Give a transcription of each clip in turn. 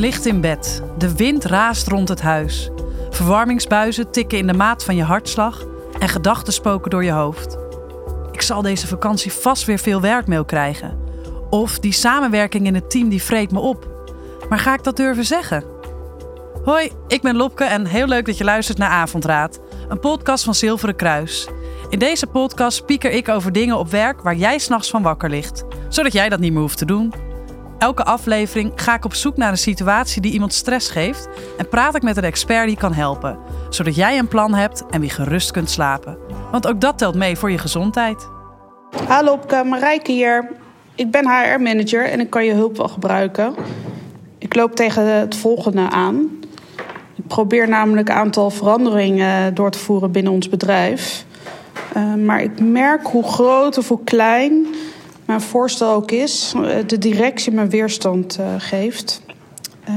ligt in bed. De wind raast rond het huis. Verwarmingsbuizen tikken in de maat van je hartslag en gedachten spoken door je hoofd. Ik zal deze vakantie vast weer veel werkmail krijgen. Of die samenwerking in het team die vreet me op. Maar ga ik dat durven zeggen? Hoi, ik ben Lopke en heel leuk dat je luistert naar Avondraad, een podcast van Zilveren Kruis. In deze podcast pieker ik over dingen op werk waar jij s'nachts van wakker ligt, zodat jij dat niet meer hoeft te doen. Elke aflevering ga ik op zoek naar een situatie die iemand stress geeft en praat ik met een expert die kan helpen, zodat jij een plan hebt en weer gerust kunt slapen. Want ook dat telt mee voor je gezondheid. Hallo Opke, Marijke hier. Ik ben HR-manager en ik kan je hulp wel gebruiken. Ik loop tegen het volgende aan. Ik probeer namelijk een aantal veranderingen door te voeren binnen ons bedrijf. Uh, maar ik merk hoe groot of hoe klein mijn voorstel ook is, de directie me weerstand uh, geeft. Uh,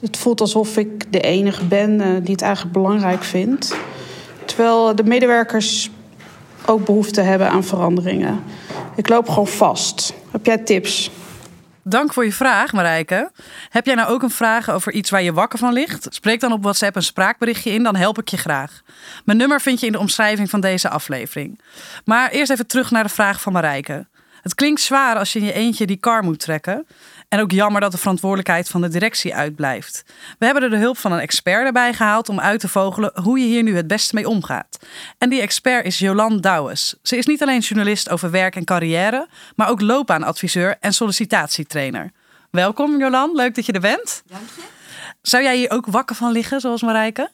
het voelt alsof ik de enige ben die het eigenlijk belangrijk vindt. Terwijl de medewerkers ook behoefte hebben aan veranderingen. Ik loop gewoon vast. Heb jij tips? Dank voor je vraag, Marijke. Heb jij nou ook een vraag over iets waar je wakker van ligt? Spreek dan op WhatsApp een spraakberichtje in, dan help ik je graag. Mijn nummer vind je in de omschrijving van deze aflevering. Maar eerst even terug naar de vraag van Marijke. Het klinkt zwaar als je in je eentje die kar moet trekken. En ook jammer dat de verantwoordelijkheid van de directie uitblijft. We hebben er de hulp van een expert erbij gehaald om uit te vogelen hoe je hier nu het beste mee omgaat. En die expert is Jolande Douwes. Ze is niet alleen journalist over werk en carrière, maar ook loopbaanadviseur en sollicitatietrainer. Welkom Jolande, leuk dat je er bent. Dank je. Zou jij hier ook wakker van liggen, zoals Marijke?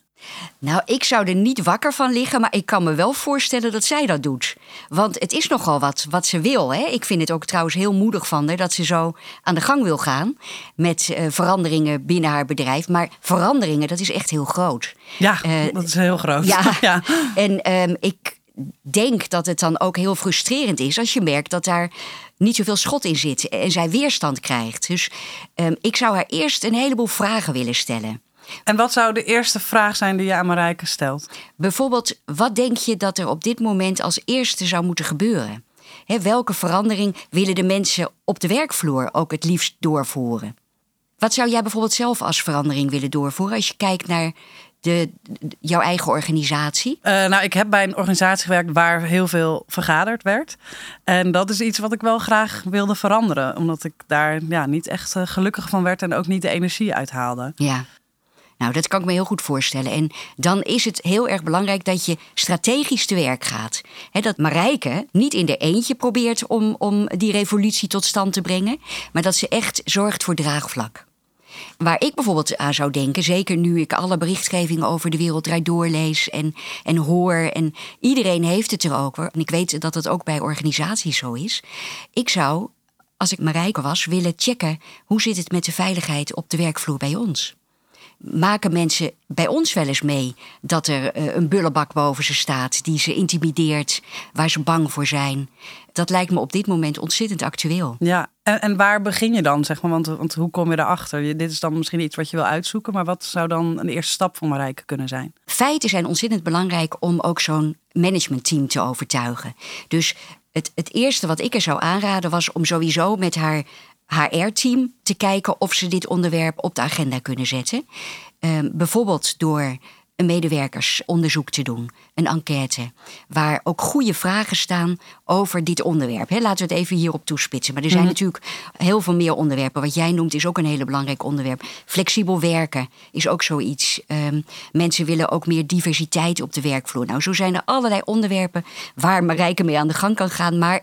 Nou, ik zou er niet wakker van liggen, maar ik kan me wel voorstellen dat zij dat doet. Want het is nogal wat, wat ze wil. Hè? Ik vind het ook trouwens heel moedig van haar dat ze zo aan de gang wil gaan met uh, veranderingen binnen haar bedrijf. Maar veranderingen, dat is echt heel groot. Ja, uh, dat is heel groot. Ja, ja. en um, ik denk dat het dan ook heel frustrerend is als je merkt dat daar niet zoveel schot in zit en zij weerstand krijgt. Dus um, ik zou haar eerst een heleboel vragen willen stellen. En wat zou de eerste vraag zijn die je aan Marijke stelt? Bijvoorbeeld, wat denk je dat er op dit moment als eerste zou moeten gebeuren? He, welke verandering willen de mensen op de werkvloer ook het liefst doorvoeren? Wat zou jij bijvoorbeeld zelf als verandering willen doorvoeren als je kijkt naar de, jouw eigen organisatie? Uh, nou, ik heb bij een organisatie gewerkt waar heel veel vergaderd werd. En dat is iets wat ik wel graag wilde veranderen. Omdat ik daar ja, niet echt gelukkig van werd en ook niet de energie uithaalde. Ja. Nou, dat kan ik me heel goed voorstellen. En dan is het heel erg belangrijk dat je strategisch te werk gaat. Dat Marijke niet in de eentje probeert om, om die revolutie tot stand te brengen, maar dat ze echt zorgt voor draagvlak. Waar ik bijvoorbeeld aan zou denken, zeker nu ik alle berichtgevingen over de wereld draait doorlees en, en hoor, en iedereen heeft het er ook, en ik weet dat het ook bij organisaties zo is. Ik zou, als ik Marijke was, willen checken hoe zit het met de veiligheid op de werkvloer bij ons maken mensen bij ons wel eens mee dat er uh, een bullebak boven ze staat die ze intimideert, waar ze bang voor zijn. Dat lijkt me op dit moment ontzettend actueel. Ja, en, en waar begin je dan, zeg maar? Want, want hoe kom je erachter? Dit is dan misschien iets wat je wil uitzoeken, maar wat zou dan een eerste stap voor Marijke kunnen zijn? Feiten zijn ontzettend belangrijk om ook zo'n managementteam te overtuigen. Dus het, het eerste wat ik er zou aanraden was om sowieso met haar HR-team te kijken of ze dit onderwerp op de agenda kunnen zetten. Uh, bijvoorbeeld door een medewerkersonderzoek te doen, een enquête, waar ook goede vragen staan over dit onderwerp. laten we het even hierop toespitsen. Maar er zijn mm natuurlijk heel veel meer onderwerpen. Wat jij noemt is ook een hele belangrijk onderwerp. Flexibel werken is ook zoiets. Um, mensen willen ook meer diversiteit op de werkvloer. Nou, zo zijn er allerlei onderwerpen waar Marijke mee aan de gang kan gaan. Maar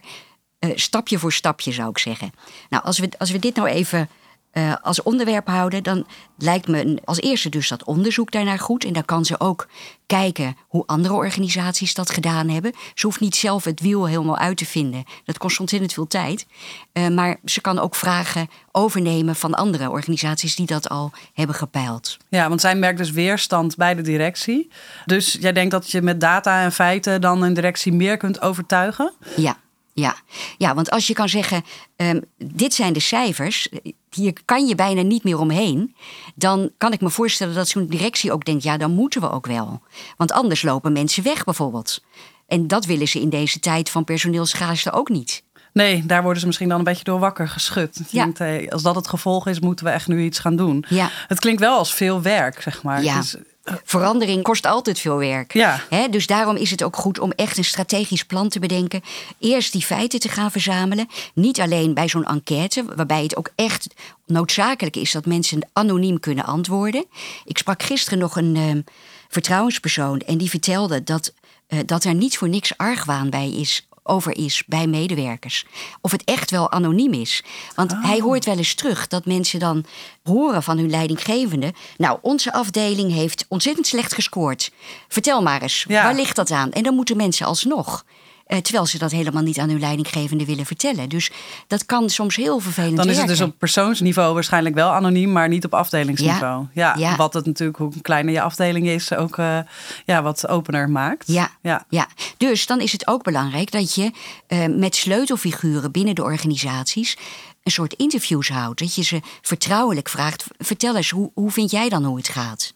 uh, stapje voor stapje zou ik zeggen. Nou, als we, als we dit nou even uh, als onderwerp houden, dan lijkt me als eerste dus dat onderzoek daarnaar goed. En dan kan ze ook kijken hoe andere organisaties dat gedaan hebben. Ze hoeft niet zelf het wiel helemaal uit te vinden. Dat kost ontzettend veel tijd. Uh, maar ze kan ook vragen overnemen van andere organisaties die dat al hebben gepeild. Ja, want zij merkt dus weerstand bij de directie. Dus jij denkt dat je met data en feiten dan een directie meer kunt overtuigen? Ja. Ja. ja, want als je kan zeggen, um, dit zijn de cijfers, hier kan je bijna niet meer omheen, dan kan ik me voorstellen dat zo'n directie ook denkt, ja, dan moeten we ook wel. Want anders lopen mensen weg bijvoorbeeld. En dat willen ze in deze tijd van personeelschaarste ook niet. Nee, daar worden ze misschien dan een beetje door wakker geschud. Ja. Denkt, hey, als dat het gevolg is, moeten we echt nu iets gaan doen. Ja. Het klinkt wel als veel werk, zeg maar. Ja. Het is- Verandering kost altijd veel werk. Ja. Dus daarom is het ook goed om echt een strategisch plan te bedenken. Eerst die feiten te gaan verzamelen. Niet alleen bij zo'n enquête, waarbij het ook echt noodzakelijk is dat mensen anoniem kunnen antwoorden. Ik sprak gisteren nog een ehm, vertrouwenspersoon en die vertelde dat, eh, dat er niet voor niks argwaan bij is. Over is bij medewerkers. Of het echt wel anoniem is. Want hij hoort wel eens terug dat mensen dan horen van hun leidinggevende. Nou, onze afdeling heeft ontzettend slecht gescoord. Vertel maar eens, Ja. waar ligt dat aan? En dan moeten mensen alsnog. Eh, terwijl ze dat helemaal niet aan hun leidinggevende willen vertellen. Dus dat kan soms heel vervelend Dan is het dus op persoonsniveau waarschijnlijk wel anoniem, maar niet op afdelingsniveau. Ja, Ja. wat het natuurlijk, hoe kleiner je afdeling is, ook eh, ja, wat opener maakt. Ja, ja. ja. dus dan is het ook belangrijk dat je eh, met sleutelfiguren binnen de organisaties een soort interviews houdt. Dat je ze vertrouwelijk vraagt: vertel eens, hoe, hoe vind jij dan hoe het gaat?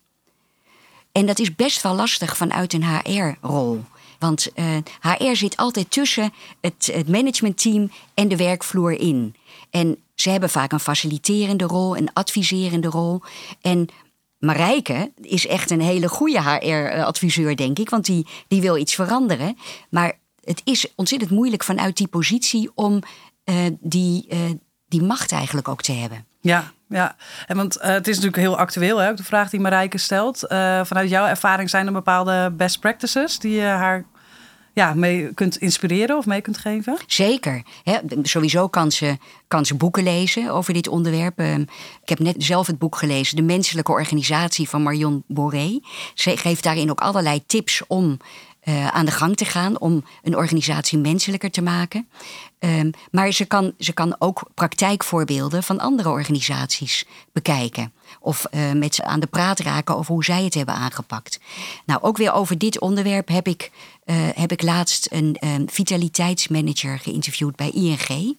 En dat is best wel lastig vanuit een HR-rol. Want eh, HR zit altijd tussen het, het managementteam en de werkvloer in. En ze hebben vaak een faciliterende rol, een adviserende rol. En Marijke is echt een hele goede HR-adviseur, denk ik. Want die, die wil iets veranderen. Maar het is ontzettend moeilijk vanuit die positie om eh, die, eh, die macht eigenlijk ook te hebben. Ja, ja. En want eh, het is natuurlijk heel actueel, hè, de vraag die Marijke stelt. Eh, vanuit jouw ervaring zijn er bepaalde best practices die je haar ja, mee kunt inspireren of mee kunt geven? Zeker. Sowieso kan ze, kan ze boeken lezen over dit onderwerp. Ehm, Ik heb net zelf het boek gelezen, De Menselijke Organisatie van Marion Boré. Ze geeft daarin ook allerlei tips om eh, aan de gang te gaan, om een organisatie menselijker te maken. Ehm, maar ze kan, ze kan ook praktijkvoorbeelden van andere organisaties bekijken. Of eh, met ze aan de praat raken over hoe zij het hebben aangepakt. Nou, ook weer over dit onderwerp heb ik, eh, heb ik laatst een ehm, vitaliteitsmanager geïnterviewd bij ING.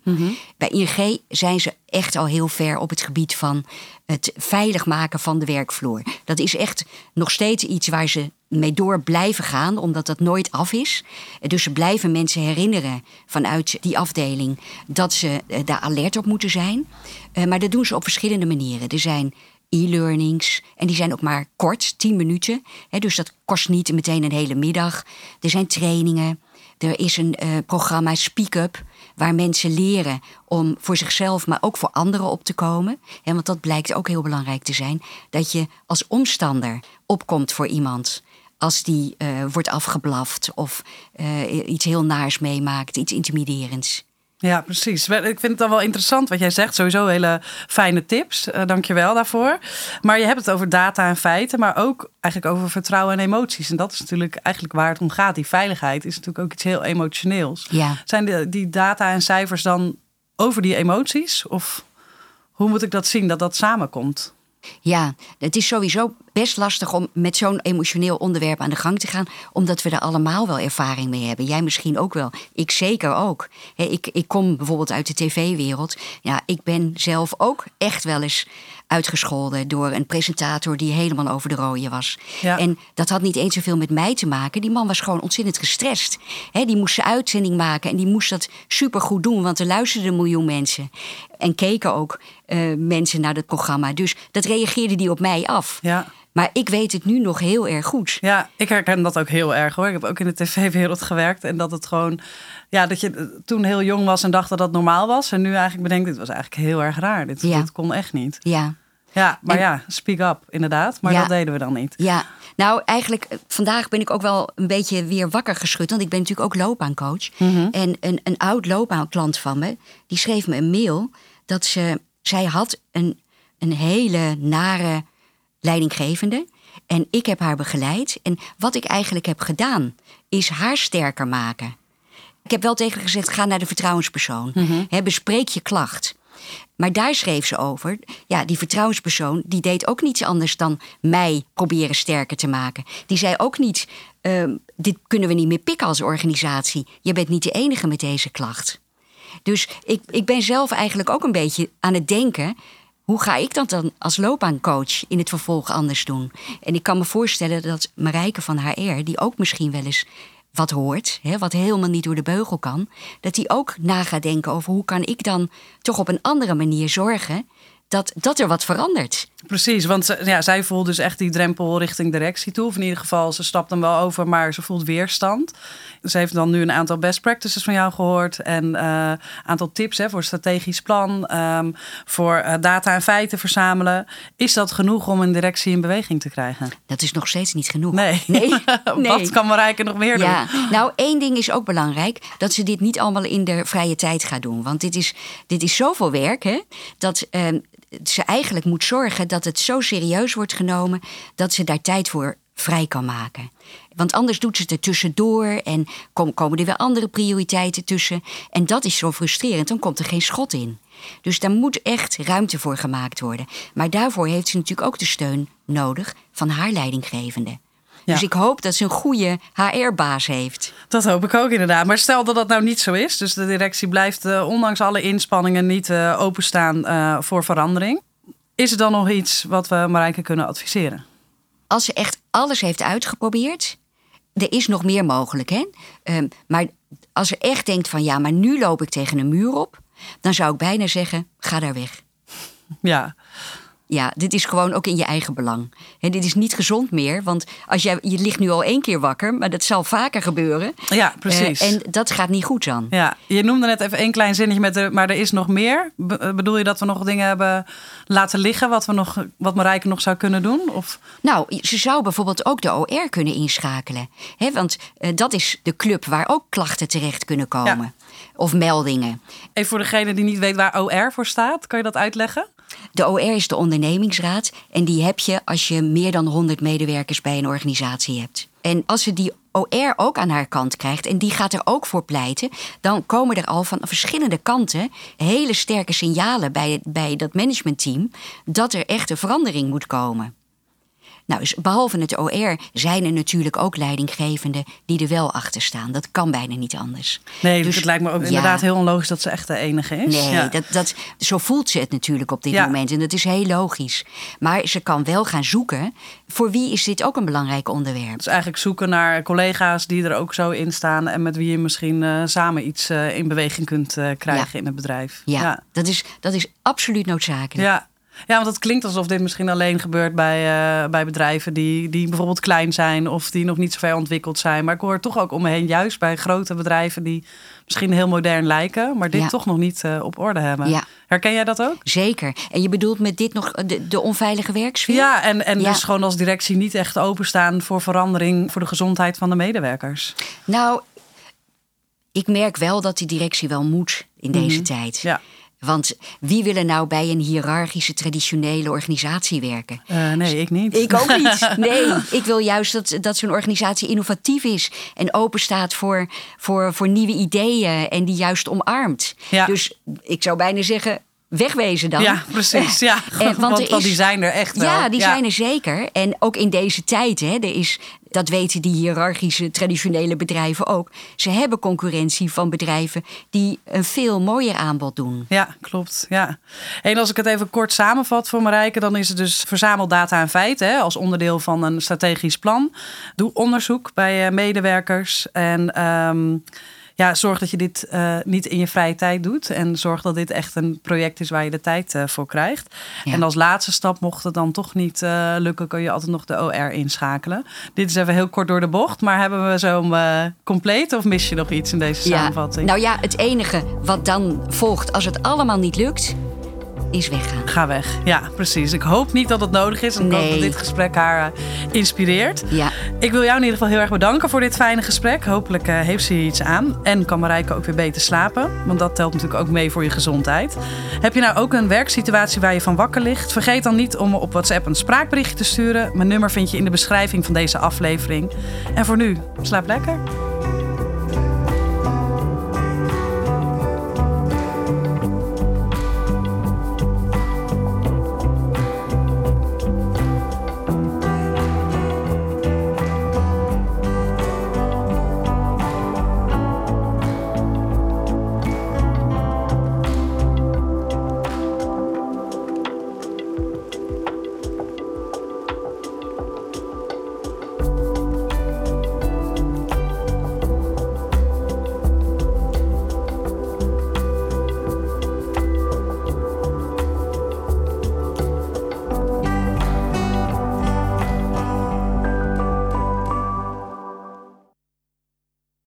Bij ING zijn ze echt al heel ver op het gebied van het veilig maken van de werkvloer. Dat is echt nog steeds iets waar ze mee door blijven gaan, omdat dat nooit af is. Dus ze blijven mensen herinneren vanuit die afdeling dat ze eh, daar alert op moeten zijn. Eh, Maar dat doen ze op verschillende manieren. Er zijn e-learnings en die zijn ook maar kort, 10 minuten. Dus dat kost niet meteen een hele middag. Er zijn trainingen. Er is een eh, programma Speak Up, waar mensen leren om voor zichzelf, maar ook voor anderen op te komen. Want dat blijkt ook heel belangrijk te zijn. Dat je als omstander opkomt voor iemand. Als die eh, wordt afgeblaft of eh, iets heel naars meemaakt, iets intimiderends. Ja, precies. Ik vind het dan wel interessant wat jij zegt. Sowieso hele fijne tips. Uh, Dank je wel daarvoor. Maar je hebt het over data en feiten, maar ook eigenlijk over vertrouwen en emoties. En dat is natuurlijk eigenlijk waar het om gaat. Die veiligheid is natuurlijk ook iets heel emotioneels. Ja. Zijn die, die data en cijfers dan over die emoties? Of hoe moet ik dat zien dat dat samenkomt? Ja, het is sowieso best lastig om met zo'n emotioneel onderwerp aan de gang te gaan, omdat we er allemaal wel ervaring mee hebben. Jij misschien ook wel. Ik zeker ook. He, ik, ik kom bijvoorbeeld uit de tv-wereld. Ja, ik ben zelf ook echt wel eens uitgescholden door een presentator die helemaal over de rode was. Ja. En dat had niet eens zoveel met mij te maken. Die man was gewoon ontzettend gestrest. He, die moest zijn uitzending maken en die moest dat supergoed doen, want er luisterden een miljoen mensen. En keken ook uh, mensen naar het programma. Dus dat reageerde die op mij af. Ja. Maar ik weet het nu nog heel erg goed. Ja, ik herken dat ook heel erg hoor. Ik heb ook in de tv-wereld gewerkt. En dat het gewoon, ja, dat je toen heel jong was en dacht dat dat normaal was. En nu eigenlijk bedenkt, dit was eigenlijk heel erg raar. Dit, Ja. dit kon echt niet. Ja. Ja, maar En- ja, speak up, inderdaad. Maar Ja. dat deden we dan niet. Ja, nou eigenlijk eh, vandaag ben ik ook wel een beetje weer wakker geschud. Want ik ben natuurlijk ook loopbaancoach. En een, een oud loopbaanklant van me, die schreef me een mail dat ze, zij had een, een hele nare leidinggevende. En ik heb haar begeleid. En wat ik eigenlijk heb gedaan, is haar sterker maken. Ik heb wel tegen haar gezegd: ga naar de vertrouwenspersoon. Hè, bespreek je klacht. Maar daar schreef ze over. Ja, die vertrouwenspersoon die deed ook niets anders dan mij proberen sterker te maken. Die zei ook niet: ehm, dit kunnen we niet meer pikken als organisatie. Je bent niet de enige met deze klacht. Dus ik, ik ben zelf eigenlijk ook een beetje aan het denken. Hoe ga ik dat dan als loopbaancoach in het vervolg anders doen? En ik kan me voorstellen dat Marijke van HR, die ook misschien wel eens wat hoort, hè, wat helemaal niet door de beugel kan, dat hij ook na gaat denken over hoe kan ik dan toch op een andere manier zorgen dat, dat er wat verandert. Precies, want ja, zij voelt dus echt die drempel richting directie toe. Of in ieder geval, ze stapt hem wel over, maar ze voelt weerstand. Ze heeft dan nu een aantal best practices van jou gehoord. En een uh, aantal tips hè, voor strategisch plan. Um, voor uh, data en feiten verzamelen. Is dat genoeg om een directie in beweging te krijgen? Dat is nog steeds niet genoeg. Nee. nee. Wat kan Marijke nog meer doen? Ja. Nou, één ding is ook belangrijk. Dat ze dit niet allemaal in de vrije tijd gaat doen. Want dit is, dit is zoveel werk. Hè, dat uh, ze eigenlijk moet zorgen dat het zo serieus wordt genomen. Dat ze daar tijd voor vrij kan maken. Want anders doet ze het er tussendoor en komen er weer andere prioriteiten tussen. En dat is zo frustrerend, dan komt er geen schot in. Dus daar moet echt ruimte voor gemaakt worden. Maar daarvoor heeft ze natuurlijk ook de steun nodig van haar leidinggevende. Ja. Dus ik hoop dat ze een goede HR-baas heeft. Dat hoop ik ook inderdaad. Maar stel dat dat nou niet zo is. Dus de directie blijft uh, ondanks alle inspanningen niet uh, openstaan uh, voor verandering. Is er dan nog iets wat we Marijke kunnen adviseren? Als ze echt alles heeft uitgeprobeerd, er is nog meer mogelijk. Hè? Um, maar als ze echt denkt van ja, maar nu loop ik tegen een muur op, dan zou ik bijna zeggen: ga daar weg. Ja. Ja, dit is gewoon ook in je eigen belang. En dit is niet gezond meer, want als jij, je ligt nu al één keer wakker, maar dat zal vaker gebeuren. Ja, precies. Uh, en dat gaat niet goed dan. Ja, je noemde net even één klein zinnetje met de, maar er is nog meer. Be bedoel je dat we nog dingen hebben laten liggen wat, we nog, wat Marijke nog zou kunnen doen? Of? Nou, ze zou bijvoorbeeld ook de OR kunnen inschakelen. He, want uh, dat is de club waar ook klachten terecht kunnen komen. Ja. Of meldingen. Even voor degene die niet weet waar OR voor staat, kan je dat uitleggen? De OR is de ondernemingsraad en die heb je als je meer dan 100 medewerkers bij een organisatie hebt. En als ze die OR ook aan haar kant krijgt en die gaat er ook voor pleiten, dan komen er al van verschillende kanten hele sterke signalen bij, bij dat managementteam dat er echt een verandering moet komen. Nou, dus behalve het OR zijn er natuurlijk ook leidinggevenden die er wel achter staan. Dat kan bijna niet anders. Nee, dus het lijkt me ook ja, inderdaad heel onlogisch dat ze echt de enige is. Nee, ja. dat, dat, zo voelt ze het natuurlijk op dit ja. moment. En dat is heel logisch. Maar ze kan wel gaan zoeken. Voor wie is dit ook een belangrijk onderwerp? Dus eigenlijk zoeken naar collega's die er ook zo in staan. En met wie je misschien uh, samen iets uh, in beweging kunt uh, krijgen in het bedrijf. Ja, Dat, is, dat is absoluut noodzakelijk. Ja. Ja, want het klinkt alsof dit misschien alleen gebeurt bij, uh, bij bedrijven die, die bijvoorbeeld klein zijn of die nog niet zo ver ontwikkeld zijn. Maar ik hoor toch ook om me heen, juist bij grote bedrijven die misschien heel modern lijken, maar dit ja. toch nog niet uh, op orde hebben. Ja. Herken jij dat ook? Zeker. En je bedoelt met dit nog de, de onveilige werksfeer? Ja, en, en ja. dus gewoon als directie niet echt openstaan voor verandering voor de gezondheid van de medewerkers. Nou, ik merk wel dat die directie wel moet in deze mm -hmm. tijd. Ja. Want wie wil er nou bij een hiërarchische, traditionele organisatie werken? Uh, nee, ik niet. Ik ook niet. Nee, ik wil juist dat, dat zo'n organisatie innovatief is en open staat voor, voor, voor nieuwe ideeën en die juist omarmt. Ja. Dus ik zou bijna zeggen, wegwezen dan. Ja, precies. Ja. En, want, want, er want is, die zijn er echt wel. Ja, die zijn er zeker. En ook in deze tijd, hè, er is, dat weten die hiërarchische, traditionele bedrijven ook. Ze hebben concurrentie van bedrijven die een veel mooier aanbod doen. Ja, klopt. Ja. En als ik het even kort samenvat voor Marijke, dan is het dus verzamel data en feiten hè, als onderdeel van een strategisch plan. Doe onderzoek bij medewerkers en. Um, ja, zorg dat je dit uh, niet in je vrije tijd doet. En zorg dat dit echt een project is waar je de tijd uh, voor krijgt. Ja. En als laatste stap, mocht het dan toch niet uh, lukken, kun je altijd nog de OR inschakelen. Dit is even heel kort door de bocht. Maar hebben we zo compleet of mis je nog iets in deze ja. samenvatting? Nou ja, het enige wat dan volgt als het allemaal niet lukt is weggaan. Ga weg. Ja, precies. Ik hoop niet dat het nodig is. En ik hoop dat dit gesprek haar uh, inspireert. Ja. Ik wil jou in ieder geval heel erg bedanken voor dit fijne gesprek. Hopelijk uh, heeft ze hier iets aan. En kan Marijke ook weer beter slapen. Want dat telt natuurlijk ook mee voor je gezondheid. Heb je nou ook een werksituatie waar je van wakker ligt? Vergeet dan niet om me op WhatsApp een spraakberichtje te sturen. Mijn nummer vind je in de beschrijving van deze aflevering. En voor nu, slaap lekker.